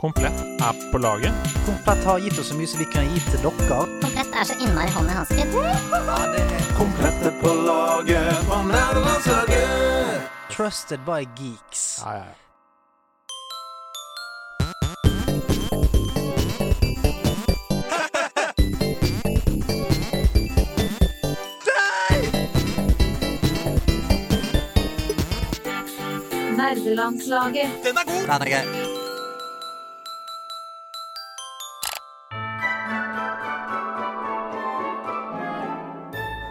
Komplett er på laget. Komplett har gitt oss så mye som vi kan gi til dere. Komplett er så innmari hånd i hanske. er på laget på nærlandslaget. Trusted by geeks. Ja, ja, ja. Nerdelandslaget. Den er god! Den er grei.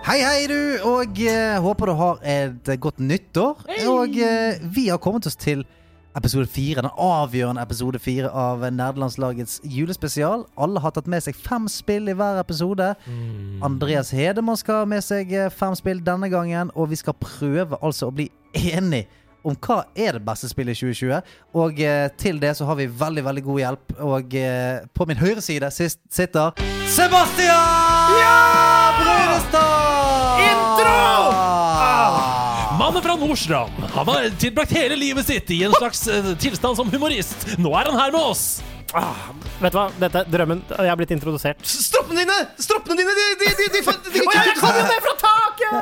Hei, hei, du, og eh, håper du har et eh, godt nyttår. Og eh, vi har kommet oss til episode fire, den avgjørende episode fire av Nerdelandslagets julespesial. Alle har tatt med seg fem spill i hver episode. Andreas Hedemann skal ha med seg eh, fem spill denne gangen, og vi skal prøve altså å bli enige om hva er det beste spillet i 2020. Og eh, til det så har vi veldig, veldig god hjelp. Og eh, på min høyre side sist, sitter Sebastian Brunestad! Intro! Mannen fra Nordstrand. Han har tilbrakt hele livet sitt i en slags eh, tilstand som humorist. Nå er han her med oss. Ah, vet du hva? Dette er drømmen. Jeg har blitt introdusert. Stroppene dine! Stroppene dine! De, de, de, de, de, de, de, jeg kom jo ned fra taket!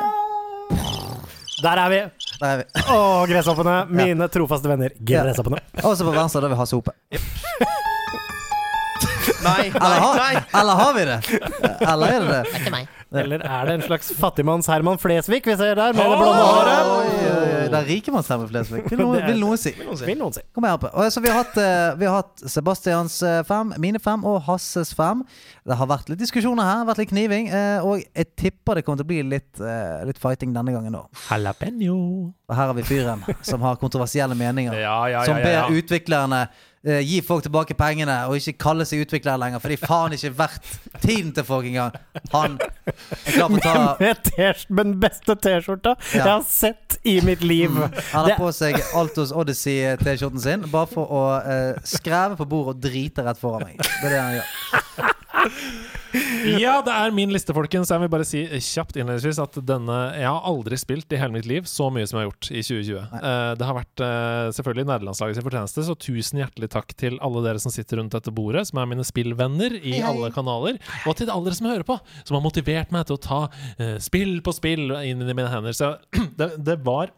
Der er vi. Der er vi. Å, gresshoppene. Mine trofaste venner. Gresshoppene. Og så på venstre der vi har sope. Nei, Eller, har- nei. eller har vi det? Eller er det det? Det er ikke meg. Eller er det en slags fattigmanns Herman Flesvig vi ser der, med det blonde håret? Oi, oi, oi. Det er rikemannshemme Flesvig, vil, noen- vil noen si. Vil noen si. Kom her oppe. Så vi har hatt, eh, vi har hatt Sebastians eh, fem, mine fem og Hasses fem. Det har vært litt diskusjoner her, vært litt kniving. eh, Og jeg tipper det kommer til å bli litt, litt fighting denne gangen òg. Jalapeño. Og her har vi fyren som har kontroversielle meninger. Ja, ja, Som ja, ja, ber utviklerne eh, gi folk tilbake pengene og ikke kalle seg utviklere lenger, for de er faen ikke verdt tiden til folk engang. Han er klar for å ta Med den beste T-skjorta jeg har sett i mitt liv. Han har på seg Altos Odyssey-T-skjorten sin bare for å eh, skreve på bordet og drite rett foran meg. Det er det han gjør. Ja, det er min liste, folkens. Jeg vil bare si kjapt innledningsvis at denne Jeg har aldri spilt i hele mitt liv så mye som jeg har gjort i 2020. Uh, det har vært uh, selvfølgelig nederlandslaget sin fortjeneste, så tusen hjertelig takk til alle dere som sitter rundt dette bordet, som er mine spillvenner i alle kanaler, og til alle dere som hører på, som har motivert meg til å ta uh, spill på spill inn i mine hender. Så det, det var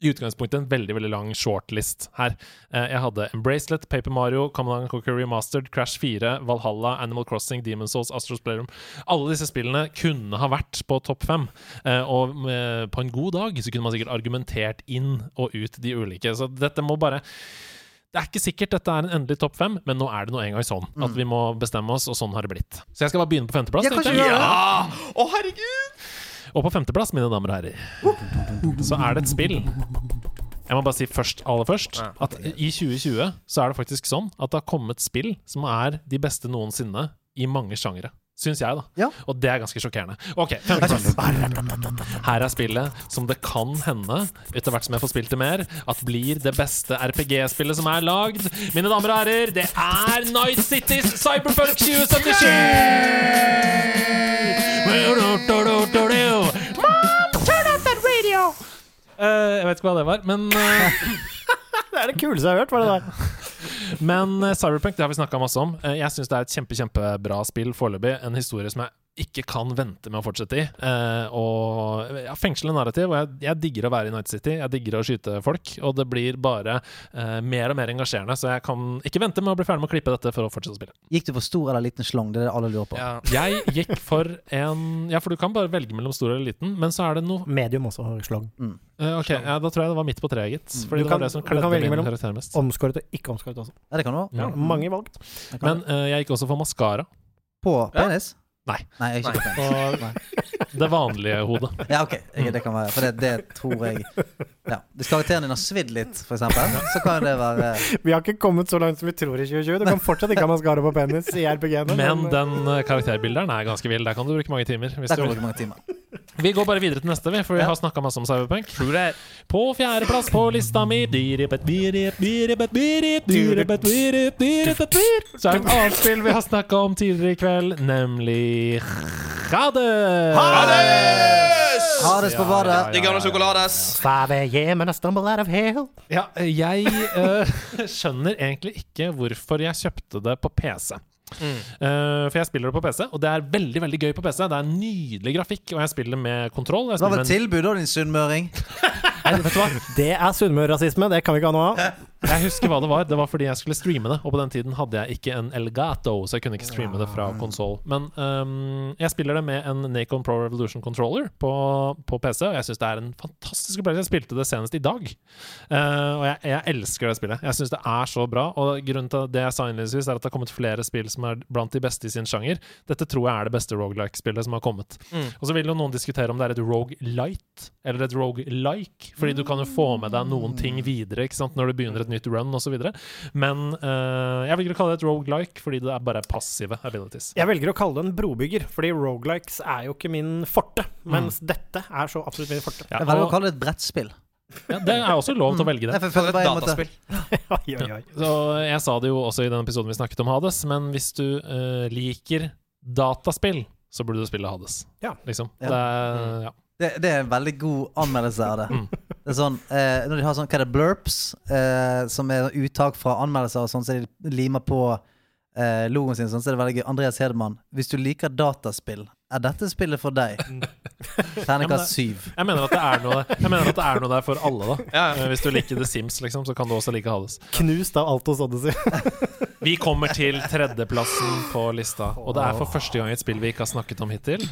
i utgangspunktet en veldig veldig lang shortlist her. Eh, jeg hadde Embracelet, Paper Mario, Command Conquer Remastered, Crash 4, Valhalla, Animal Crossing, Demon's Souls, Astros Playroom. Alle disse spillene kunne ha vært på topp fem. Eh, og eh, på en god dag så kunne man sikkert argumentert inn og ut de ulike. Så dette må bare det er ikke sikkert dette er en endelig topp fem, men nå er det nå engang sånn at vi må bestemme oss, og sånn har det blitt. Så jeg skal bare begynne på femteplass. Ja, kanskje gjøre det. Ja! oh, herregud! Og på femteplass, mine damer og herrer, så er det et spill. Jeg må bare si først, aller først, at i 2020 så er det faktisk sånn at det har kommet spill som er de beste noensinne i mange sjangere. Syns jeg, da. Ja. Og det er ganske sjokkerende. Ok. Her er spillet som det kan hende, etter hvert som jeg får spilt det mer, at blir det beste RPG-spillet som er lagd. Mine damer og herrer, det er Night Cities Cyberpunk 2077! Mom, turn off that radio! Eh, jeg vet ikke hva det var, men uh... Det er det kuleste jeg har hørt. var det der Men eh, Cyberpunk det har vi snakka masse om. Eh, jeg syns det er et kjempe, kjempebra spill foreløpig. En historie som jeg ikke kan vente med å fortsette i. Eh, og ja, Fengslende narrativ. Og jeg, jeg digger å være i Night City. Jeg digger å skyte folk. Og det blir bare eh, mer og mer engasjerende, så jeg kan ikke vente med å bli ferdig med å klippe dette for å fortsette å spille. Gikk du for stor eller liten slong? Det er det alle lurer på. Ja. Jeg gikk for en Ja, for du kan bare velge mellom stor eller liten, men så er det noe Medium også, slong. eh, Ok, ja, da tror jeg det var midt på treet, gitt. Fordi Du det var kan- det som kledde min mellom- karakter mest. Omskåret og ikke omskåret også. Ja, det kan du ha. Ja. Mange valg. Men eh, jeg gikk også for maskara. På penis? Nei. Nei, ikke på penis. Det vanlige hodet. Ja, ok. Jeg- Det kan være. For det, det tror jeg Ja. Hvis karakteren din har svidd litt, eksempel, så kan det være Vi har ikke kommet så langt som vi tror i 2020. Du kan fortsatt ikke ha maskara på penis i RPG-ene. Men den eh, karakterbilderen er ganske vill. Der kan du bruke mange timer. Hvis Der du kan du bruke mange timer. Vi går bare videre til neste, vi, for vi har snakka masse om Cyberpunk. På fjerdeplass på lista mi. Så er det et annet spill vi har snakka om tidligere i kveld, nemlig Hades. Hades på badet. De gamle sjokolades. Five and I stumble out of hell. Ja, jeg uh, skjønner egentlig ikke hvorfor jeg kjøpte det på PC. Eh, for jeg spiller det på PC, og det er veldig veldig gøy på PC. Det er nydelig grafikk, og jeg spiller med kontroll. Hva var tilbudet, din sunnmøring? Det er sunnmørrasisme. Det kan vi ikke ha noe av. Jeg husker hva det var. Det var fordi jeg skulle streame det. Og på den tiden hadde jeg ikke en Elgato, så jeg kunne ikke streame det fra konsoll. Men um, jeg spiller det med en Nacon Pro Revolution Controller på, på PC, og jeg syns det er en fantastisk opplevelse. Jeg spilte det senest i dag, uh, og jeg, jeg elsker det spillet. Jeg syns det er så bra. Og grunnen til det jeg sa innledningsvis, er at det har kommet flere spill som er blant de beste i sin sjanger. Dette tror jeg er det beste rogelike-spillet som har kommet. Og så vil jo noen diskutere om det er et roguelite eller et rogelike, fordi du kan jo få med deg noen ting videre ikke sant, når du begynner et nytt run osv. Men uh, jeg velger å kalle det et rogelike fordi det er bare passive abilities. Jeg velger å kalle det en brobygger, fordi rogelikes er jo ikke min forte. Mens dette er så absolutt min forte. Ja, Jeg velger å kalle det et brettspill. ja, det er også lov til å velge det. Jeg føler bare jeg måtte- Dataspill. Oi, oi, oi. Så jeg sa det jo også i den episoden vi snakket om Hades, men hvis du uh, liker dataspill, så burde du spille Hades. Ja. Liksom. Ja. Det er, ja. Det, det er en veldig god anmeldelse av det. Mm. Det er sånn, eh, Når de har sånn, hva er det, blurps, eh, som er uttak fra anmeldelser, og sånn, så de limer på eh, logoen sin, sånn, så er det veldig gøy. Andreas Hedemann, hvis du liker dataspill, er dette spillet for deg? Men Terningkast syv. Jeg mener at det er noe, jeg mener at det er noe der for alle, da. Ja, ja. Eh, Hvis du liker The Sims, liksom, så kan du også like Hades. Knust av alt hos Odyssey. Vi kommer til tredjeplassen på lista, og det er for første gang et spill vi ikke har snakket om hittil.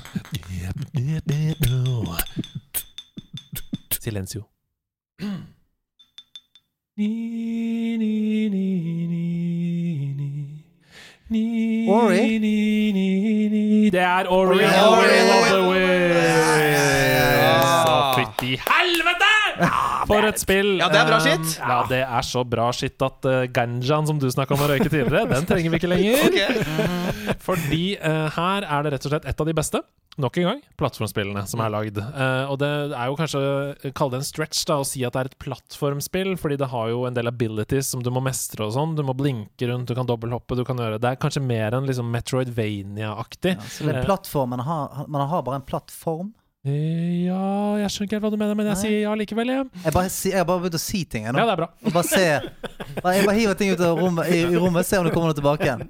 Silencio. Ori? Det er Ori, Ori, Ori Ori. the Wisps. ja. Fytti helvete! For et spill! Ja, det er bra skitt. shit. Ja, det er så bra skitt at uh, ganjaen som du snakka om å røyke tidligere, den trenger vi ikke lenger. okay. Fordi uh, her er det rett og slett et av de beste, nok en gang, plattformspillene som er lagd. Uh, og det er jo kanskje Kall det en stretch da å si at det er et plattformspill, fordi det har jo en del abilities som du må mestre og sånn. Du må blinke rundt, du kan dobbelthoppe, du kan gjøre Det er kanskje mer enn liksom Metroidvania-aktig. Så det er plattform, man har, man har bare en plattform. Eh, ja, jeg skjønner ikke helt hva du mener, men jeg Nei. sier ja likevel, jeg. Jeg, bare, si- jeg bare begynt å si ting. Jeg, nå. Ja, det er bra. Og bare se bare, Jeg bare hiver ting ut av rommet, i, i rommet, se om det kommer noe tilbake igjen.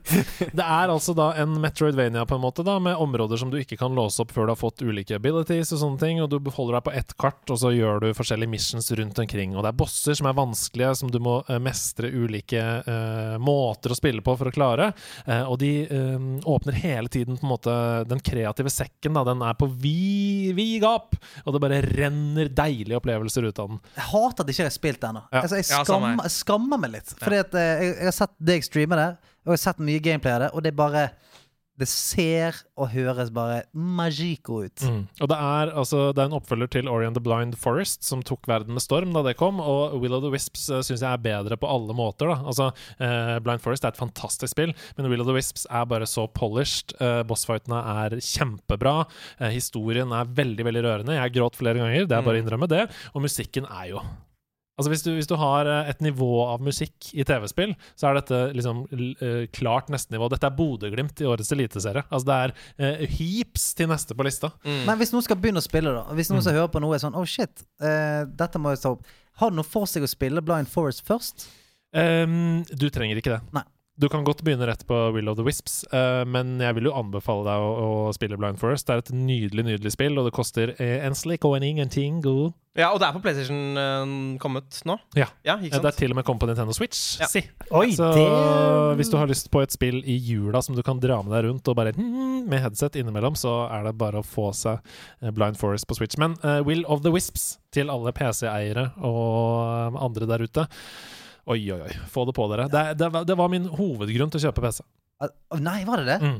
Det er altså da en Metroidvania på en måte da med områder som du ikke kan låse opp før du har fått ulike abilities og sånne ting, og du holder deg på ett kart, og så gjør du forskjellige missions rundt omkring. Og det er bosser som er vanskelige, som du må eh, mestre ulike eh, måter å spille på for å klare. Eh, og de eh, åpner hele tiden på en måte Den kreative sekken, da, den er på vid, vid gap, og det bare renner deilige opplevelser ut av den. Jeg hater at jeg ikke har spilt det ennå. Ja. Altså, jeg, Ja, skammer, jeg skammer meg litt. Fordi at eh, jeg, jeg har sett deg streame det, og jeg har sett mye gameplay av det, og det er bare Det ser og høres bare magico ut. Mm. Og det er, altså, det er en oppfølger til Ori and the Blind Forest, som tok verden med storm da det kom. Og Will of the Wisps uh, syns jeg er bedre på alle måter. Da. Altså, eh, Blind Forest er et fantastisk spill, men Will of the Wisps er bare så polished. Uh, Bossfightene er kjempebra. Eh, historien er veldig veldig rørende. Jeg gråt flere ganger, det er bare å innrømme det. Og musikken er jo Altså hvis du, hvis du har eh, et nivå av musikk i TV-spill, så er dette liksom eh, klart neste nivå. Dette er Bodø-Glimt i årets eliteserie. Altså det er uh, heaps til neste på lista. Men hvis noen skal begynne å spille, da Hvis noen som hører på noe er sånn Oh shit, uh, dette må jeg ta opp. Har det noe for seg å spille Blind Forest først? Um, du trenger ikke det. Nei. Du kan godt begynne rett på Will of the Wisps, uh, men jeg vil jo anbefale deg å, å spille Blind Forest. Det er et nydelig nydelig spill, og det koster eh, en slik og en ingenting. God. Ja, og det er på PlayStation uh, kommet nå? Ja. Ja, Det er til og med kommet på Nintendo Switch, Ja. si. Oi, Så det hvis du har lyst på et spill i jula som du kan dra med deg rundt og bare hmm, med headset innimellom, så er det bare å få seg Blind Forest på Switch. Men uh, Will of the Wisps til alle PC-eiere og andre der ute Oi, oi, oi. Få det på dere. Det, det, var- det var min hovedgrunn til å kjøpe PC. Ah, Nei, var det det? Mm.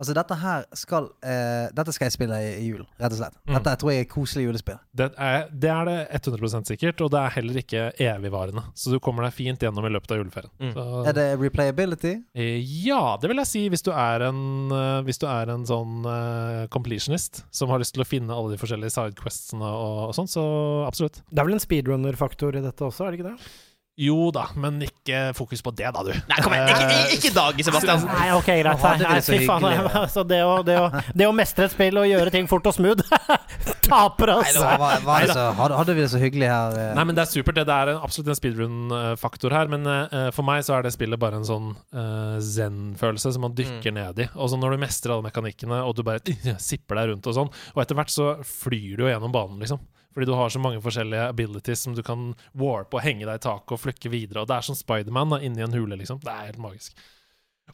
Altså, dette her skal eh, Dette skal jeg spille i, i jul, rett og slett. Mm. Dette tror jeg er koselig julespill. Det er, det er det 100% sikkert, og det er heller ikke evigvarende. Så du kommer deg fint gjennom i løpet av juleferien. Mm. Så, Er det replayability? eh, ja, det vil jeg si, hvis du er en, eh, hvis du er en sånn eh, completionist som har lyst til å finne alle de forskjellige sidequestsene og, og sånn, så absolutt. Det er vel en speedrunner-faktor i dette også, er det ikke det? Jo da, men ikke fokus på det, da, du. Nei, kom igjen. Ikke, ikke, dag, Sebastian. Nei, ok, greit. Nei, fy faen. Altså, det, å, det, å, det å mestre et spill og gjøre ting fort og smooth Taper, oss! altså! hadde, vi det så hyggelig her? eh? Nei, men Det er supert. Det, det er absolutt en speedrun-faktor her. Men uh, for meg så er det spillet bare en sånn uh, zen-følelse som man dykker ned i. Og så når du mestrer alle mekanikkene, og du bare sipper deg rundt og sånn, og etter hvert så flyr du jo gjennom banen, liksom. Fordi du har så mange forskjellige abilities som du kan warpe og henge deg i taket og flykke videre. Og det er som Spiderman inni en hule, liksom. Det er helt magisk.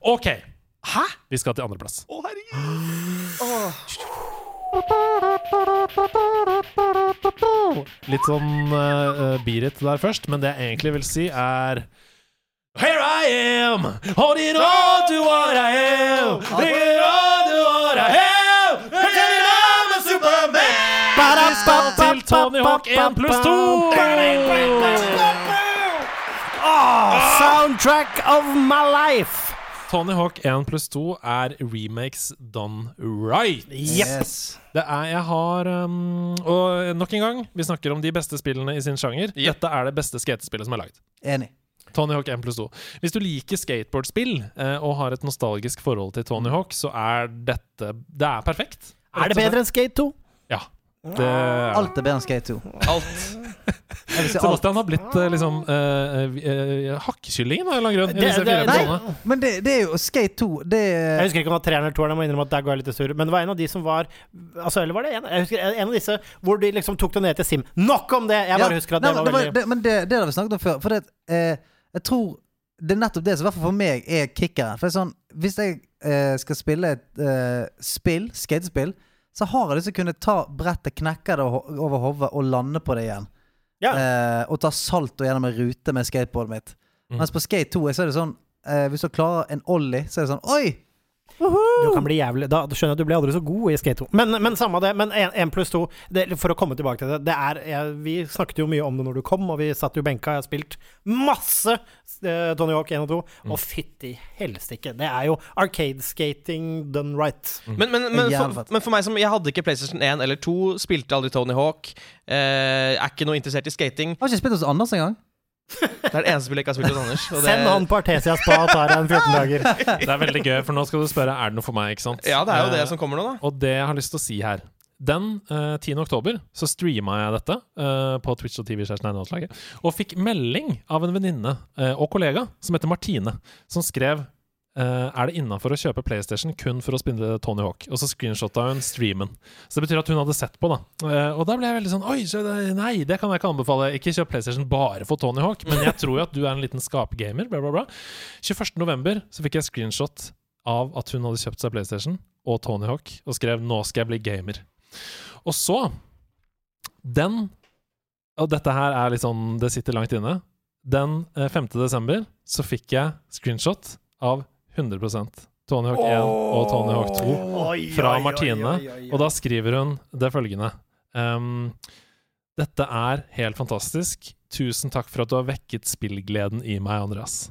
OK. Hæ? Vi skal til andreplass. Å, herregud. Litt sånn uh, Birit der først, men det jeg egentlig vil si, er Here I am, holding on to what I am. Holding on to what I am. Tony Hawk 1 pluss 2. Oh, soundtrack of my life! Tony Hawk 1 pluss 2 er remakes done right. Yes. Det er, jeg har um, Og nok en gang, vi snakker om de beste spillene i sin sjanger. Yep. Dette er det beste skatespillet som er lagd. Enig. Tony Hawk 1 pluss 2. Hvis du liker skateboardspill eh, og har et nostalgisk forhold til Tony Hawk, så er dette Det er perfekt. Er det bedre enn Skate 2? Ja. Det. Alt er bedre enn Skate 2. Alt. Sebastian har blitt eh, liksom uh, hakkekyllingen av en eller annen grunn. Det- det- nei. Men det, det er jo Skate 2 Det Jeg husker ikke om det var treeren eller toeren, jeg må innrømme at der går jeg litt sur. Men det var en av de som var Altså, eller var det en? Jeg husker en av disse hvor de liksom tok det ned til Sim. Nok om det! Jeg bare Ja, husker at nei, det men var veldig det, Men det, det har vi snakket om før. For det, eh, jeg tror det er nettopp det som i hvert fall for meg er kickeren. For det er sånn, Hvis jeg eh, skal spille et eh, spill, skatespill, så har jeg lyst til å kunne ta brettet, knekke det over hodet og lande på det igjen. Ja. Eh, og ta salto gjennom en rute med skateboardet mitt. Mm. Mens på Skate 2 så er det sånn eh, Hvis du klarer en ollie, så er det sånn Oi! Du kan bli jævlig Da skjønner jeg at du blir aldri så god i Skate 2. Men, men samme det. Men 1 pluss 2 For å komme tilbake til det, det er jeg, Vi snakket jo mye om det når du kom, og vi satt jo benka. Jeg har spilt masse eh, Tony Hawk 1 og 2, og fytti helsike. Det er jo arcade-skating done right. Men, men, men, Jævlig for, men for meg som Jeg hadde ikke PlayStation 1 eller 2, spilte aldri Tony Hawk. Eh, er ikke noe interessert i skating. Jeg Har ikke spilt hos Anders engang. Det er det eneste spillet jeg ikke har spilt hos Anders. og det- Send han på Artesia Spa og tar en 14 dager. Det er veldig gøy, for nå skal du spørre er det noe for meg. ikke sant? Ja, det er jo det Eh, som kommer nå, da. Og det jeg har lyst til å si her Den uh, 10. oktober så streama jeg dette uh, på Twitch og TV og fikk melding av en venninne uh, og kollega som heter Martine, som skrev eh, er det innafor å kjøpe PlayStation kun for å spille Tony Hawk? Og så screenshotta hun streamen. Så det betyr at hun hadde sett på, da. Uh, og da ble jeg veldig sånn Oi, så det, nei, det kan jeg ikke anbefale. Ikke kjøp PlayStation bare for Tony Hawk, men jeg tror jo at du er en liten skapgamer. Bla, bla, bla. 21. november så fikk jeg screenshot av at hun hadde kjøpt seg PlayStation og Tony Hawk, og skrev 'Nå skal jeg bli gamer'. Og så Den Og dette her er litt sånn Det sitter langt inne. Den eh, 5. desember så fikk jeg screenshot av 100% Tony Hawk 1 og Tony Hawk 2 fra Martine. Og da skriver hun det følgende um, Dette er helt fantastisk. Tusen takk for at du har vekket spillgleden i meg, Andreas.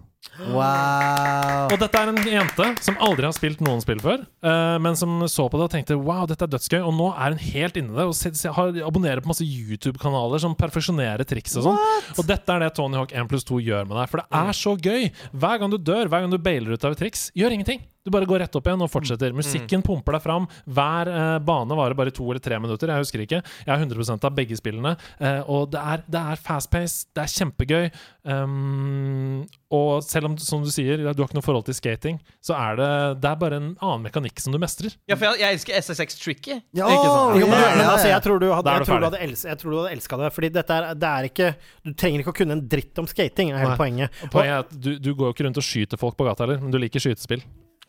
Wow. Og dette er en jente som aldri har spilt noen spill før, uh, men som så på det og tenkte wow, dette er dødsgøy. Og nå er hun helt inni det og har, abonnerer på masse YouTube-kanaler som perfeksjonerer triks og sånn. Og dette er det Tony Hawk 1 pluss 2 gjør med deg, for det er så gøy. Hver gang du dør, hver gang du bailer ut av et triks, gjør ingenting. Du bare går rett opp igjen og fortsetter. Musikken pumper deg fram. Hver eh, bane varer bare to eller tre minutter. Jeg husker ikke. Jeg har 100% av begge spillene. Eh, og det er, det er fast pace. Det er kjempegøy. Um, og selv om, som du sier, du har ikke noe forhold til skating, så er det, det er bare en annen mekanikk som du mestrer. Ja, for jeg, jeg elsker SSX Tricky. Ja, men, ja, men altså, jeg tror du hadde, jeg tror du hadde, els, jeg tror du hadde elska det. Fordi dette er, det er ikke Du trenger ikke å kunne en dritt om skating, er hele Nei. poenget. Og Poenget er at du, du går jo ikke rundt og skyter folk på gata heller, men du liker skytespill.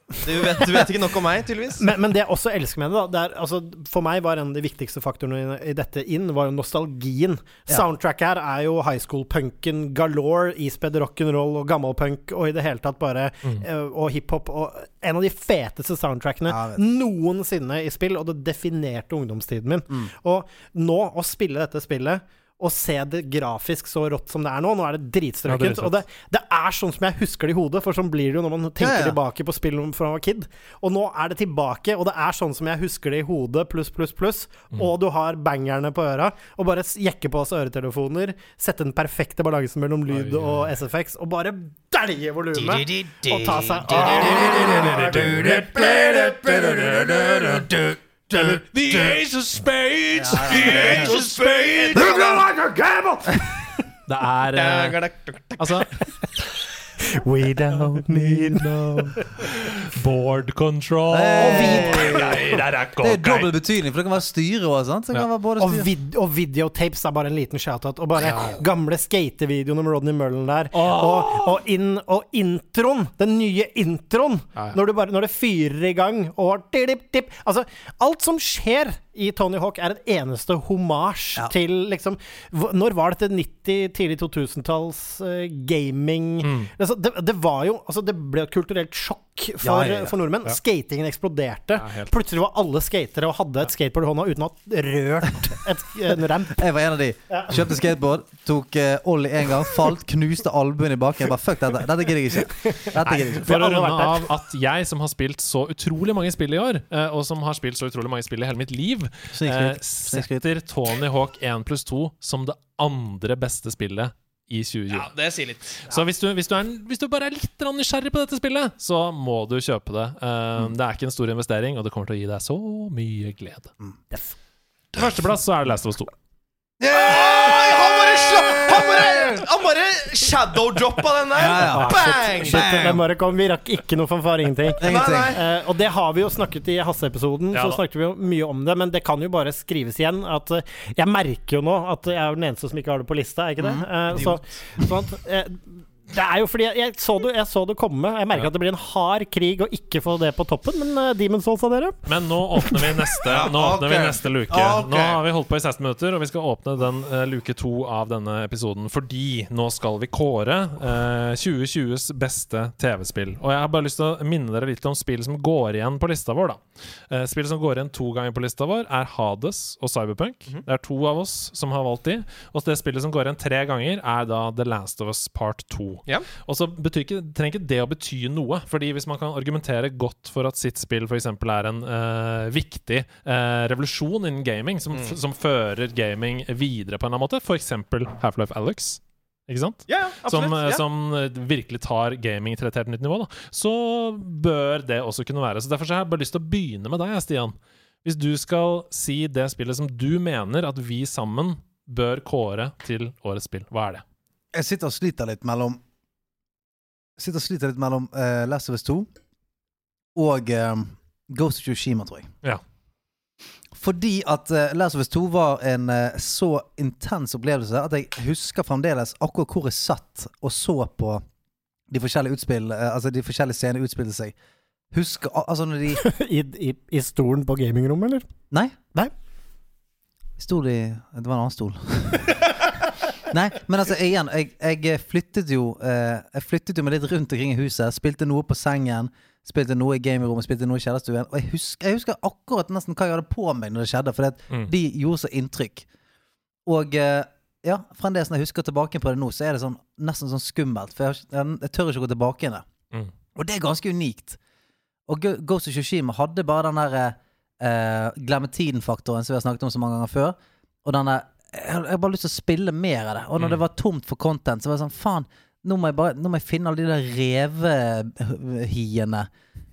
Du vet, du vet ikke nok om meg, tydeligvis. Men, men det jeg også elsker med det, da det er, altså, For meg var en av de viktigste faktorene i, dette inn, var jo nostalgien. Ja. Soundtrack her er jo high school-punken galore, ispedd rock'n'roll og gammelpunk og i det hele tatt bare eh, Og hiphop. Og en av de feteste soundtrackene Ja, noensinne i spill, og det definerte ungdomstiden min. Og nå, å spille dette spillet og se det grafisk så rått som det er nå. Nå er det Ja, dritstrøkent. dritfett. og det, det er sånn som jeg husker det i hodet, for sånn blir det jo når man tenker Ja, ja. tilbake på spill fra man var kid. Og nå er det tilbake, og det er sånn som jeg husker det i hodet, pluss, pluss, pluss. Mm. Og du har bangerne på øra, og bare jekke på oss øretelefoner, sette den perfekte balansen mellom lyd og SFX, og bare dælje volumet, og ta seg The Ace of Spades! The Ace of Spades! Det er eh, Altså We don't need no board control Hey. Nei, der er Det er cocaine. dobbel betydning, for det kan være styre òg. Ja. kan være både Og, vid og videotapes er bare en liten shout-out. Og bare gamle skatevideoene med Rodney Mullen der. Oh. Og, og, in og introen! Den nye introen! Ja, ja. Når, du bare, når det fyrer i gang, og dip, dip. Altså, alt som skjer i Tony Hawk, er en eneste homasj Ja. til liksom Når var dette 90-, tidlig 2000-talls uh, gaming Mm. altså, det, det var jo Altså, det ble et kulturelt sjokk for, Ja, ja, ja. for nordmenn. Ja. Skatingen eksploderte. Ja. Plutselig var alle skatere og hadde et skateboard i hånda uten å ha rørt et, en ramp. Jeg var en av de. Kjøpte skateboard, tok uh, ollie én gang, falt, knuste albuen i baken. Jeg bare fuck dette. Dette gidder jeg ikke. Dette gidder jeg ikke. For å runde av at jeg som har spilt så utrolig mange spill i år, eh, og som har spilt så utrolig mange spill i hele mitt liv, eh, setter Tony Hawk 1 pluss 2 som det andre beste spillet i 2020. Ja, det sier litt. Så hvis du, hvis, du er, hvis du bare er litt nysgjerrig på dette spillet, så må du kjøpe det. Eh, Det er ikke en stor investering, og det kommer til å gi deg så mye glede. På førsteplass så er det Last of Us 2. Yeah! han bare slapp! Han bare, han bare shadow-droppa den der! Ja, ja. Bang! Shit, den bare kom, vi rakk ikke noe fanfare, ingenting. Ingenting. Nei, nei. Eh, og det har vi jo snakket i Hasse-episoden, Ja så da. snakket vi jo mye om det. Men det kan jo bare skrives igjen at uh, Jeg merker jo nå at jeg er den eneste som ikke har det på lista, er ikke det? Eh, så, sånn at, det er jo fordi jeg, så det, jeg så det komme. Jeg merker Ja. at det blir en hard krig å ikke få det på toppen, men uh, Demon's Souls av dere? Men nå åpner vi neste, nå åpner vi neste luke. Okay. Nå har vi holdt på i 16 minutter, og vi skal åpne den uh, luke to av denne episoden fordi nå skal vi kåre uh, 2020s beste TV-spill. Og jeg har bare lyst til å minne dere litt om spill som går igjen på lista vår. da Eh, Spill som går igjen to ganger på lista vår, er Hades og Cyberpunk. Det er to av oss som har valgt de. Og det spillet som går igjen tre ganger, er da The Last of Us Part 2. Ja. Og så betyr ikke, trenger ikke det å bety noe. Fordi hvis man kan argumentere godt for at sitt spill f.eks. er en uh, viktig uh, revolusjon innen gaming, som, f- som fører gaming videre på en eller annen måte, f.eks. Half-Life Alex, ikke sant? Ja, ja, Som, absolutt. eh, ja. som virkelig tar gaming til et helt nytt nivå, da. så bør det også kunne være. Så Derfor så har jeg bare lyst til å begynne med deg, Stian. Hvis du skal si det spillet som du mener at vi sammen bør kåre til årets spill, hva er det? Jeg sitter og sliter litt mellom sitter og sliter litt mellom uh, Last of Us 2 og um, Ghost of Tsushima, tror jeg. Ja. Fordi at uh, Last of Us 2 var en uh, så intens opplevelse at jeg husker fremdeles akkurat hvor jeg satt og så på de forskjellige utspill Altså de forskjellige scenene utspille seg. Husker al- Altså når de I, i, I stolen på gamingrommet, eller? Nei. Nei. Stol i Det var en annen stol. Nei, men altså igjen, jeg, jeg flyttet jo eh, Jeg flyttet jo meg litt rundt omkring i huset. Spilte noe på sengen, spilte noe i gamingrommet, spilte noe i kjellerstuen. Og jeg husker, jeg husker akkurat nesten hva jeg hadde på meg når det skjedde, for Mm. de gjorde så inntrykk. Og eh, ja, fremdeles når jeg husker tilbake på det nå, så er det sånn, nesten sånn skummelt. For jeg, jeg, tør ikke gå tilbake igjen. Mm. Og det er ganske unikt. Og Ghost of Tsushima hadde bare den der eh, glemme tiden-faktoren som vi har snakket om så mange ganger før. Og den der Jeg har bare lyst til å spille mer av det. Og når Mm. det var tomt for content, så var det sånn Faen, nå må jeg bare Nå må jeg finne alle de der revehiene.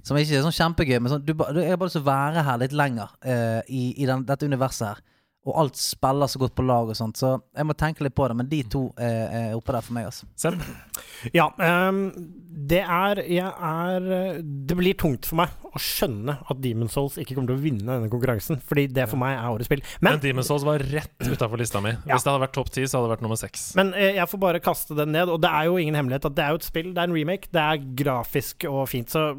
Som ikke er sånn kjempegøy, men sånn, du, du, jeg har bare lyst til å være her litt lenger uh, i, i den, dette universet her. Og alt spiller så godt på lag og sånt, så jeg må tenke litt på det. Men de to er, er oppe der for meg, altså. Selv? Ja, Um, det er Jeg er Det blir tungt for meg å skjønne at Demon's Souls ikke kommer til å vinne denne konkurransen, fordi det for meg er årets spill. Men Men, Demon's Souls var rett utafor lista mi. Ja. Hvis det hadde vært topp ti, så hadde det vært nummer seks. men uh, jeg får bare kaste den ned, og det er jo ingen hemmelighet at det er jo et spill, det er en remake, det er grafisk og fint, så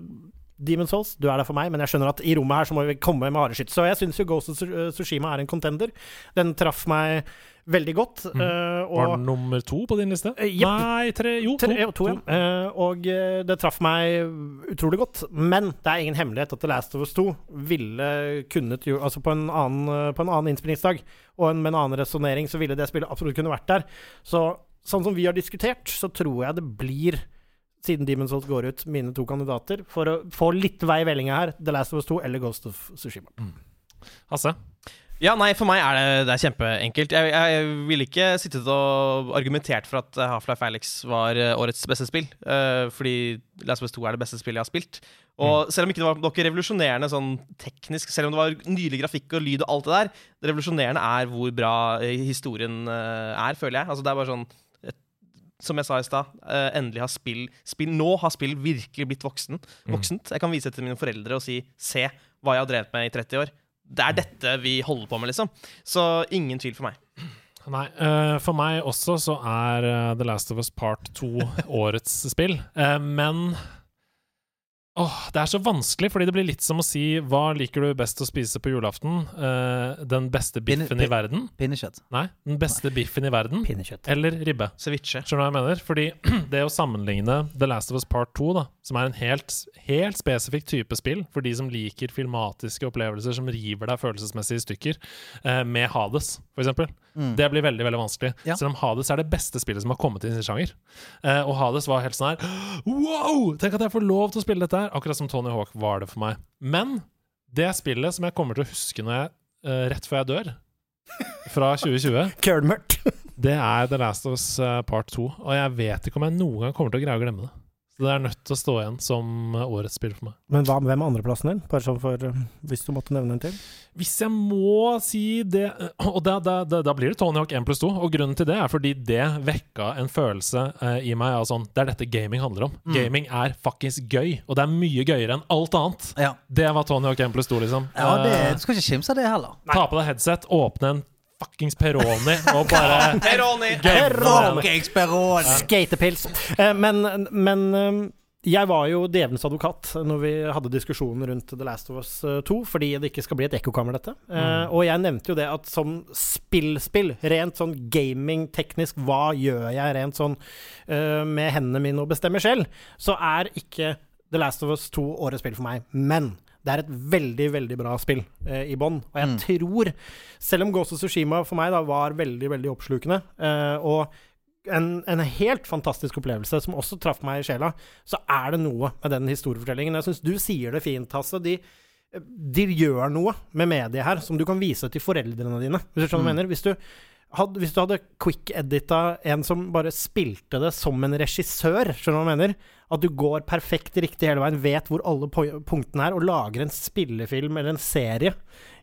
Demon Souls, du er der for meg, men jeg skjønner at i rommet her så må vi komme med hareskytt. Så jeg syns jo Ghost of Sushima Tsushima er en contender. Den traff meg veldig godt. Mm. Var og den nummer to på din liste? Uh, yep. Nei, tre Jo, to. Tre, ja, to, ja. Eh, og eh, det traff meg utrolig godt. Men det er ingen hemmelighet at The Last of Us 2 ville kunnet gjøre Altså på en annen, eh, på en annen innspillingsdag og en, med en annen resonnering, så ville det spillet absolutt kunne vært der. Så sånn som vi har diskutert, så tror jeg det blir siden Demon's Souls går ut, mine to kandidater, for å få litt vei i vellinga her, The Last of Us 2 eller Ghost of Tsushima. Hasse? Ja, nei, for meg er det, det er kjempeenkelt. Jeg, jeg ville ikke sittet og argumentert for at Half-Life Alex var eh, årets beste spill, uh, fordi Last of Us 2 er det beste spillet jeg har spilt. Og selv om ikke det var noe revolusjonerende sånn teknisk, selv om det var nylig grafikk og lyd og alt det der, det revolusjonerende er hvor bra eh, historien eh, er, føler jeg. Altså, det er bare sånn som jeg sa i stad, eh, endelig har spill, spill Nå har spill virkelig blitt voksen, voksent. Jeg kan vise det til mine foreldre og si 'se hva jeg har drevet med i 30 år'. Det er dette vi holder på med, liksom. Så ingen tvil for meg. Nei, eh, for meg også så er eh, The Last of Us Part 2 årets spill. Men Åh, det er så vanskelig, fordi det blir litt som å si hva liker du best å spise på julaften? Uh, den beste Pinne- biffen i verden? Pinnekjøtt. Nei, den beste biffen i verden? Pinnekjøtt. Eller ribbe? Ceviche. Skjønner du hva jeg mener? Fordi det å sammenligne The Last of Us Part 2, da, som er en helt, helt spesifikk type spill for de som liker filmatiske opplevelser som river deg følelsesmessig i stykker, uh, med Hades, for eksempel. Det blir veldig veldig vanskelig. Ja. Selv om Hades er det beste spillet som har kommet i sin sjanger. Eh, og Hades var helt sånn her Wow! Tenk at jeg får lov til å spille dette her! Akkurat som Tony Hawk var det for meg. Men det spillet som jeg kommer til å huske når jeg, eh, rett før jeg dør, fra 2020 Kølmørkt. det er The Last of Us eh, Part 2, og jeg vet ikke om jeg noen gang kommer til å greie å glemme det. Så det er nødt til å stå igjen som eh, årets spill for meg. Men hva, hvem er andreplassen din? Bare sånn for eh, Hvis du måtte nevne en til. Hvis jeg må si det eh, Og da, da, da, da blir det Tony Hawk 1 pluss 2, og grunnen til det er fordi det vekka en følelse eh, i meg av sånn Det er dette gaming handler om. Gaming er fuckings gøy, og det er mye gøyere enn alt annet. Ja. Det var Tony Hawk 1 pluss 2, liksom. ja det, du skal ikke kimse av det heller. ta på deg headset, åpne en fuckings Peroni og bare Peroni! Fuckings Peroni! Skatepils. Eh, men men eh, jeg var jo djevelens advokat når vi hadde diskusjonen rundt The Last of Us eh, 2, fordi det ikke skal bli et ekkokammer, dette. Eh, og jeg nevnte jo det at som spillspill, rent sånn gaming-teknisk, hva gjør jeg rent sånn uh, med hendene mine og bestemmer selv, så er ikke The Last of Us 2 årets spill for meg. Men det er et veldig, veldig bra spill eh, i bånn. Og jeg tror, selv om Ghost of Tsushima for meg da var veldig, veldig oppslukende, eh, og en, en helt fantastisk opplevelse som også traff meg i sjela, så er det noe med den historiefortellingen. Jeg syns du sier det fint, Hasse. De, de gjør noe med mediet her som du kan vise til foreldrene dine, hvis du skjønner hva jeg mener. Hvis du hadde, hvis du hadde quick-edita en som bare spilte det som en regissør, skjønner du hva jeg mener? At du går perfekt riktig hele veien, vet hvor alle punktene er, og lager en spillefilm eller en serie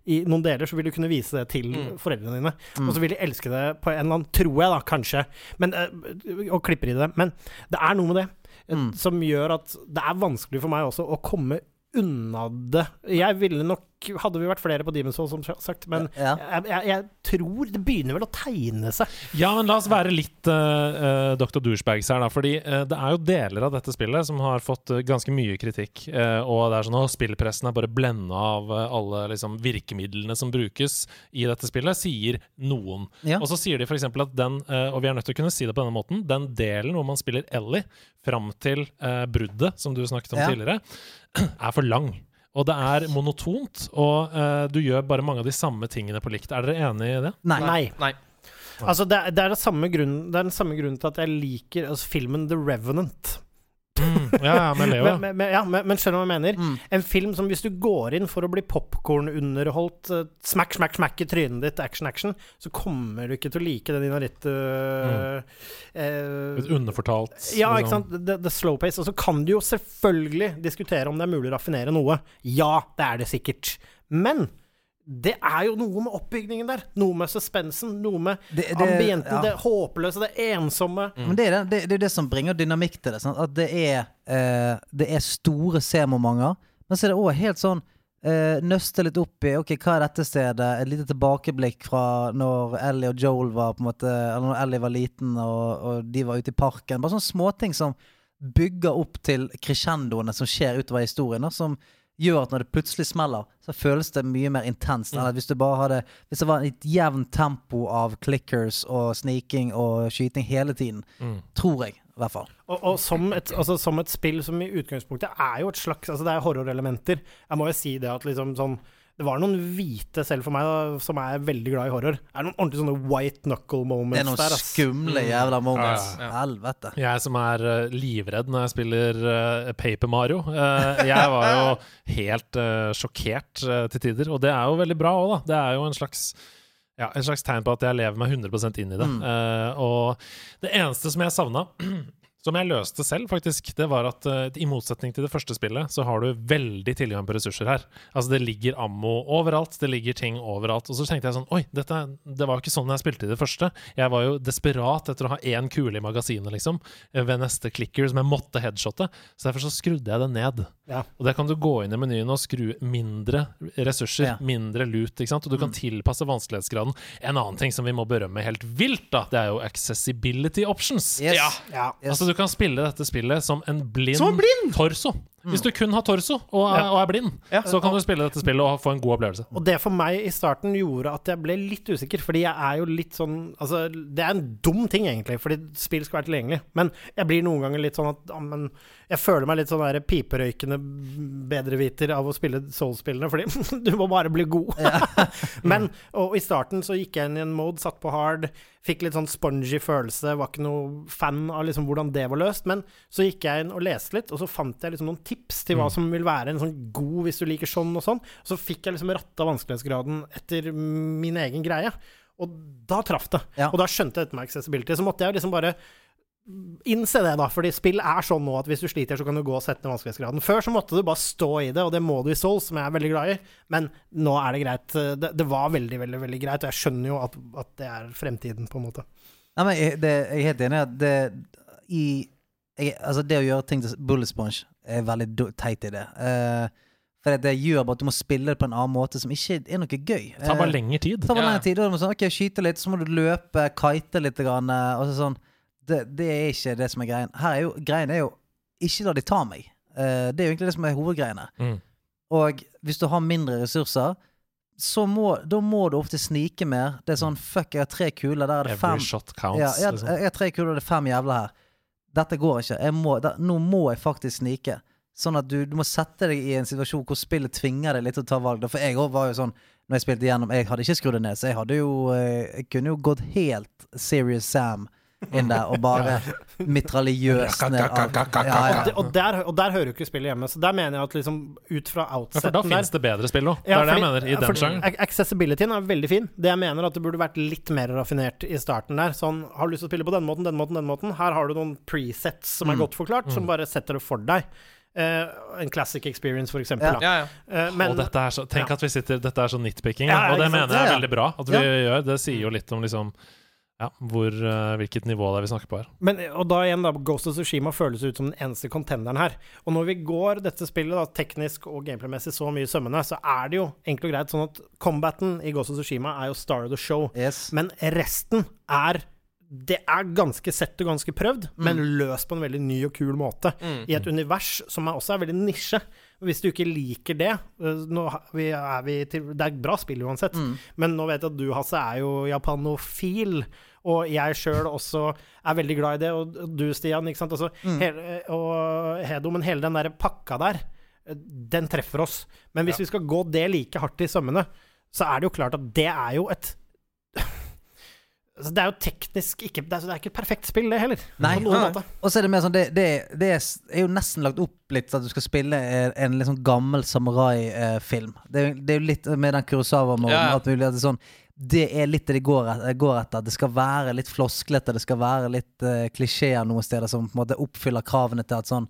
i noen deler, så vil du kunne vise det til foreldrene dine. Og så vil de elske det på en eller annen Tror jeg, da, kanskje. Men, eh, og klipper i det. Men det er noe med det mm. som gjør at det er vanskelig for meg også å komme unna det. Jeg ville nok Hadde vi vært flere på Demon's Hall, som sagt, men Ja. jeg, jeg, jeg tror det begynner vel å tegne seg. Ja, men la oss være litt uh, Dr. Douchebags her, da. Fordi uh, det er jo deler av dette spillet som har fått uh, ganske mye kritikk. og det er sånn at spillpressen er bare blenda av alle liksom, virkemidlene som brukes i dette spillet, sier noen. Ja. Og så sier de f.eks. at den, og vi er nødt til å kunne si det på denne måten, den delen hvor man spiller Ellie fram til bruddet, som du snakket om Ja. tidligere, er for lang. Og det er monotont, og eh, du gjør bare mange av de samme tingene på likt. Er dere enig i det? Nei. Nei. Nei. Altså, det, er- det, er det, samme grunnen- det er den samme grunnen til at jeg liker altså, filmen The Revenant. Ja, ja, men, Leo, ja. Men, men, ja, men, men skjønner du hva jeg mener? Mm. En film som hvis du går inn for å bli popkornunderholdt, uh, smack, smack, smack i trynet ditt, action, action, så kommer du ikke til å like den Inarit uh, Litt underfortalt. Ja, liksom. ikke sant. The, the slow pace. Og så kan du jo selvfølgelig diskutere om det er mulig å raffinere noe. Ja, det er det sikkert. Men det er jo noe med oppbygningen der. Noe med suspensen. Noe med Det- det- ambienten. ja. Det håpløse, det ensomme. Men det er det, det, det er det som bringer dynamikk til det. Sant? At det er, eh, det er store C-momenter, men så er det òg helt sånn eh, Nøste litt opp i Ok, hva er dette stedet? Et lite tilbakeblikk fra når Ellie og Joel var på en måte Eller når Ellie var liten og, og de var ute i parken. Bare sånne småting som bygger opp til crescendoene som skjer utover historien, da, som gjør at når det plutselig smeller, så føles det mye mer intenst Mm. hvis hadde Hvis det var et jevnt tempo av clickers og sniking og skyting hele tiden, Mm. tror jeg, i hvert fall. Og, og som, et, altså, som et spill som i utgangspunktet er jo et slags Altså, det er horrorelementer. Jeg må jo si det at liksom sånn Det var noen hvite, selv for meg, da, som er veldig glad i horror. Det er noen ordentlig sånne white knuckle moments der. Det er noen der, ass. skumle jævla moments. Ja, ja, ja. Helvete. Jeg som er eh, livredd når jeg spiller uh, Paper Mario. Uh, jeg var jo helt sjokkert til tider, og det er jo veldig bra òg, da. Det er jo en slags ja, en slags tegn på at jeg lever meg 100% inn i det. Mm. Eh, og det eneste som jeg savna, som jeg løste selv, faktisk, det var at uh, i motsetning til det første spillet, så har du veldig tilgang på ressurser her. Altså, det ligger ammo overalt, det ligger ting overalt. Og så tenkte jeg sånn Oi, dette, det var jo ikke sånn jeg spilte i det første. Jeg var jo desperat etter å ha én kule i magasinet, liksom, eh, ved neste clicker som jeg måtte headshotte. Så derfor så skrudde jeg det ned. Ja. Og der kan du gå inn i menyen og skru mindre ressurser, Ja. mindre lut, ikke sant? og du kan tilpasse vanskelighetsgraden. En annen ting som vi må berømme helt vilt, da, det er jo accessibility options. Yes. Ja. Ja. Yes. Altså Du kan spille dette spillet som en blind, Som en blind! torso. Hvis du kun har torso og er, Ja. og er blind, Ja. så kan du spille dette spillet og få en god opplevelse. Og det for meg i starten gjorde at jeg ble litt usikker, fordi jeg er jo litt sånn Altså, det er en dum ting, egentlig, fordi spill skal være tilgjengelig, men jeg blir noen ganger litt sånn at ja, men Jeg føler meg litt sånn der piperøykende bedreviter av å spille Soul-spillene, fordi du må bare bli god. men Og i starten så gikk jeg inn i en mode, satt på hard, fikk litt sånn spongy følelse, var ikke noe fan av liksom hvordan det var løst, men så gikk jeg inn og leste litt, og så fant jeg liksom noen tips til hva Mm. som vil være en sånn god hvis du liker sånn og sånn. Så fikk jeg liksom ratta vanskelighetsgraden etter min egen greie. Og da traff det. Ja. Og da skjønte jeg dette med accessibility. Så måtte jeg liksom bare innse det, da. Fordi spill er sånn nå at hvis du sliter, så kan du gå og sette ned vanskelighetsgraden. Før så måtte du bare stå i det, og det må du i Souls, som jeg er veldig glad i. Men nå er det greit. Det, det var veldig, veldig veldig greit, og jeg skjønner jo at, at det er fremtiden, på en måte. Nei, men jeg, det, jeg er helt enig at det i jeg, Altså, det å gjøre ting til bullet sponge er veldig do- teit det. Uh, for det gjør bare at du må spille det på en annen måte som ikke er noe gøy. Det tar bare Eh, lengre tid. Det tar bare Ja. lengre tid. og du må sånn, ok, Skyte litt, så må du løpe, kite litt. Grann, eh, og så sånn. Det, det er ikke det som er greien. Her er jo, greien er jo ikke la de ta meg. Uh, det er jo egentlig det som er hovedgreiene. Mm. Og hvis du har mindre ressurser, så må, da må du ofte snike mer. Det er sånn fuck, jeg har tre kuler, der er det fem Every shot counts. ja, jeg, liksom. jeg har tre kuler, det er fem jævla her. Dette går ikke. Må, da, nå må jeg faktisk snike. Sånn at du, du må sette deg i en situasjon hvor spillet tvinger deg litt til å ta valg. For jeg var jo sånn når jeg spilte igjennom, jeg hadde ikke skrudd det ned, så jeg hadde jo eh, Jeg kunne jo gått helt Serious Sam inn der og bare mitraljøs ned ja, Og, ja. og, der, og der hører jo ikke spillet hjemme. Så der mener jeg at liksom ut fra Ja, for da finnes det bedre spill òg. Det Ja, er det jeg mener. I den sjangeren. Accessibilityen er veldig fin. Det jeg mener at det burde vært litt mer raffinert i starten der. Sånn, har du lyst til å spille på denne måten, denne måten, denne måten? Her har du noen presets som er Mm. godt forklart, som bare setter det for deg. Uh, en classic experience, for eksempel. Ja. da. Ja, ja. Uh, men og dette er så, tenk ja. at vi sitter Dette er så nitpicking, Ja, ja, og det mener jeg er Ja, ja. veldig bra at vi gjør. Det sier jo litt om liksom ja, hvor, eh, hvilket nivå det er vi snakker på her. Men, og da igjen, da, Ghost of Tsushima føles ut som den eneste contenderen her. Og når vi går dette spillet da, teknisk og gameplay-messig så mye i sømmene, så er det jo enkelt og greit sånn at combaten i Ghost of Tsushima er jo star of the show. Yes. Men resten er Det er ganske sett og ganske prøvd, men løst på en veldig ny og kul måte. Mm. I et univers som er også er veldig nisje. Hvis du ikke liker det eh, nå er vi til, Det er et bra spill uansett, Mm. men nå vet jeg at du, Hasse, er jo japanofil. Og jeg sjøl også er veldig glad i det, og du, Stian. ikke sant? Altså, Mm. hele, og Hedo, men hele den der pakka der, eh, den treffer oss. Men hvis vi skal gå det like hardt i sømmene, så er det jo klart at det er jo et altså, Det er jo teknisk ikke Det er, det er ikke et perfekt spill, det heller. Nei. På noen måte. Og så er det mer sånn Det, det, det er, jo nesten lagt opp litt at du skal spille en, en litt sånn gammel samurai-film. det, er jo- det er jo litt med den Kurosawa-måten Ja, At. At det, er sånn, det er litt det de går, går etter. Det skal være litt flosklete, det skal være litt uh, klisjeer noen steder som på en måte oppfyller kravene til at sånn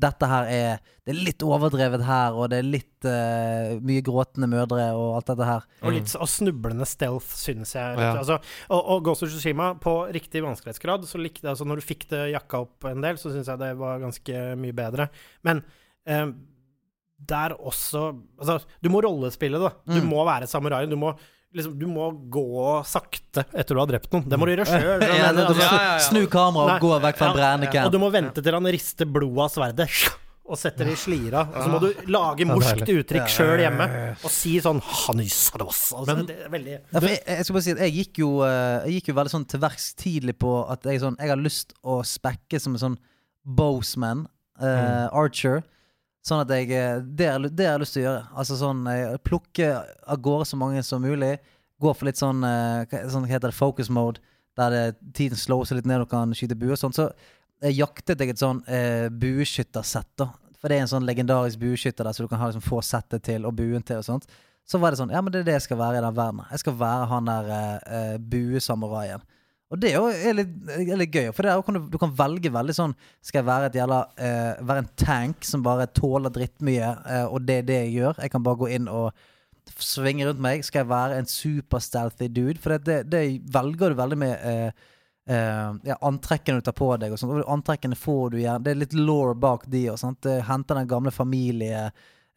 dette her er Det er litt overdrevet her, og det er litt uh, mye gråtende mødre og alt dette her. Og litt og snublende stealth, synes jeg. Ja. Altså, og, og Ghost of Tsushima, på riktig vanskelighetsgrad, så likte jeg altså Når du fikk det jakka opp en del, så syns jeg det var ganske mye bedre. Men uh, der også Altså, du må rollespille, da. Du Mm. må være samurai. Du må liksom, Du må gå sakte etter du har drept noen. Det må du gjøre sjøl. Ja, du, ja, ja. Snu kameraet og gå vekk fra en brennende Og du må vente til han rister blodet av sverdet og setter det i slira. Og så må du lage morskt uttrykk sjøl hjemme og si sånn. Altså, det er veldig Ja, jeg, jeg skal bare si at jeg gikk jo, eh, jeg gikk jo veldig sånn til verks tidlig på at jeg, sånn, jeg har lyst å spekke som en sånn Boseman, uh, archer. Sånn at jeg eh, det, har jeg- lyst til å gjøre. Altså sånn eh, Plukke av gårde så mange som mulig. Gå for litt sånn, eh, sånn hva heter det, focus mode, der det, tiden slår seg litt ned og kan skyte bue og sånn. Så jeg jaktet jeg et sånn eh, bueskyttersett. For det er en sånn legendarisk bueskytter der, så du kan ha liksom, få settet til og buen til og sånt. Så var det sånn Ja, men det er det jeg skal være i den verden. Jeg skal være han der eh, buesamuraien. Og det er litt, litt gøy, for der kan du, du kan velge veldig sånn Skal jeg være et jævla eh, Være en tank som bare tåler drittmye, eh, og det er det jeg gjør? Jeg kan bare gå inn og svinge rundt meg. Skal jeg være en super-stealthy dude? For det, det, det velger du veldig med eh, Uh, ja, antrekkene du tar på deg. Og sånt. Og antrekkene får du gjerne Det er litt law bak de. Og sånt. Henter den gamle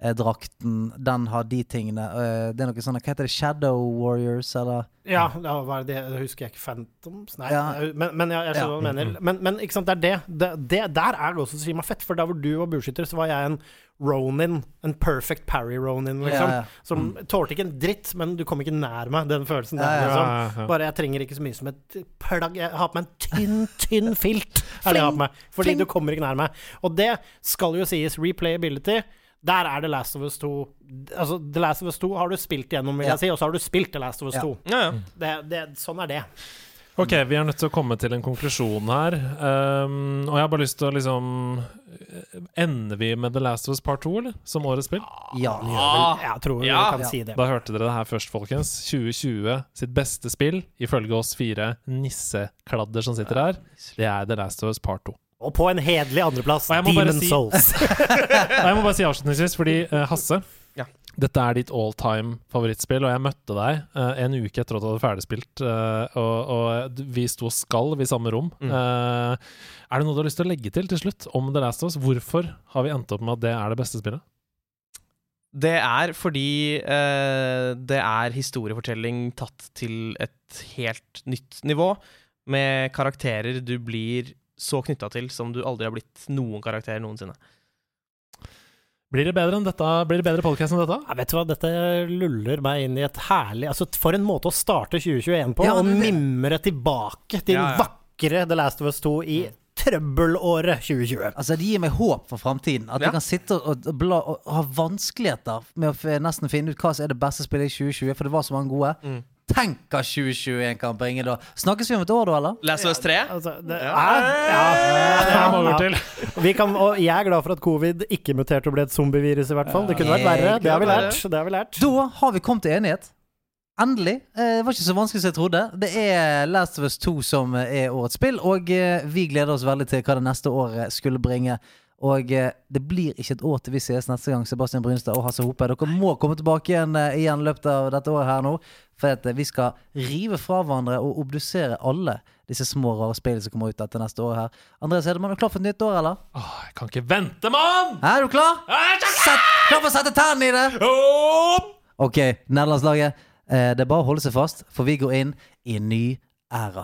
familiedrakten. Den har de tingene. Eh, det er noe sånn Hva heter det? Shadow Warriors, eller? Ja, ja hva er det? det husker jeg ikke. Phantoms? Nei, Ja. men, men jeg, jeg skjønner hva du mener. Men, men ikke sant, det er det. det, det der er Ghost of Tsushima fett, for da hvor du var bueskytter, så var jeg en Ronin. En perfect parry Ronin, liksom. Ja, ja. Som tålte ikke en dritt, men du kom ikke nær meg, den følelsen der. Ja, ja, Liksom. ja, ja. Bare jeg trenger ikke så mye som et plagg. Jeg har på meg en tynn, tynn filt. Er det jeg har på meg. Fordi du kommer ikke nær meg. Og det skal jo sies. Replayability. Der er The Last of Us 2 Altså, The Last of Us 2 har du spilt gjennom, vil Ja. jeg si, og så har du spilt The Last of Us Ja. 2. Ja, ja. Det, det, sånn er det. Ok, vi er nødt til å komme til en konklusjon her. Um, og jeg har bare lyst til å liksom Ender vi med The Last of Us Part 2, eller? Som årets spill? Ja. Ah, Jeg tror Ja. vi kan Ja. si det. Da hørte dere det her først, folkens. 2020 sitt beste spill, ifølge oss fire nissekladder som sitter her, det er The Last of Us Part 2. Og på en hederlig andreplass, Demon si- Souls. Og jeg må bare si avslutningsvis, fordi uh, Hasse Ja. Dette er ditt all time favorittspill, og jeg møtte deg uh, en uke etter at du hadde ferdigspilt, Uh, og, og vi sto skalv i samme rom. Mm. Eh, er det noe du har lyst til å legge til til slutt om The Last of Us? Hvorfor har vi endt opp med at det er det beste spillet? Det er fordi eh, det er historiefortelling tatt til et helt nytt nivå, med karakterer du blir så knytta til som du aldri har blitt noen karakter noensinne. Blir det bedre enn dette? Blir det bedre podcast enn dette? Jeg vet du hva, dette luller meg inn i et herlig Altså, for en måte å starte 2021 på, Ja, og mimre tilbake til Ja, ja. vakre The Last of Us 2 i trøbbelåret 2020. Altså, det gir meg håp for framtiden. At Ja. jeg kan sitte og, bla, og ha vanskeligheter med å nesten finne ut hva som er det beste spillet i 2020, for det var så mange gode. Mm. Tenk hva 2021 kan bringe da. Snakkes vi om et år, da, eller? Last of Us 3? Altså, det, Ja. ja. Ja, kan, og jeg er glad for at covid ikke muterte og ble et zombievirus, i hvert fall. Det kunne vært verre. Det har vi lært. Det har vi lært. Da har vi kommet til enighet. Endelig. Eh, Det var ikke så vanskelig som jeg trodde. Det er Last of Us 2 som er årets spill, og eh, vi gleder oss veldig til hva det neste året skulle bringe. Og eh, det blir ikke et år til vi ses neste gang, Sebastian Brynstad og Hasse Hope. Dere må komme tilbake igjen eh, i løpet av dette året her nå. For eh, vi skal rive fra hverandre og obdusere alle disse små, rare speilene som kommer ut dette neste året her. Andreas Hedemann, er du klar for et nytt år, eller? Åh, jeg kan ikke vente, mann! Er du klar? Sett, klar for å sette tennene i det? Ok, nederlandslaget. Det er bare å holde seg fast, for vi går inn i en ny æra.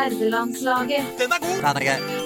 Nerdelandslaget. Den er god! Den er grei.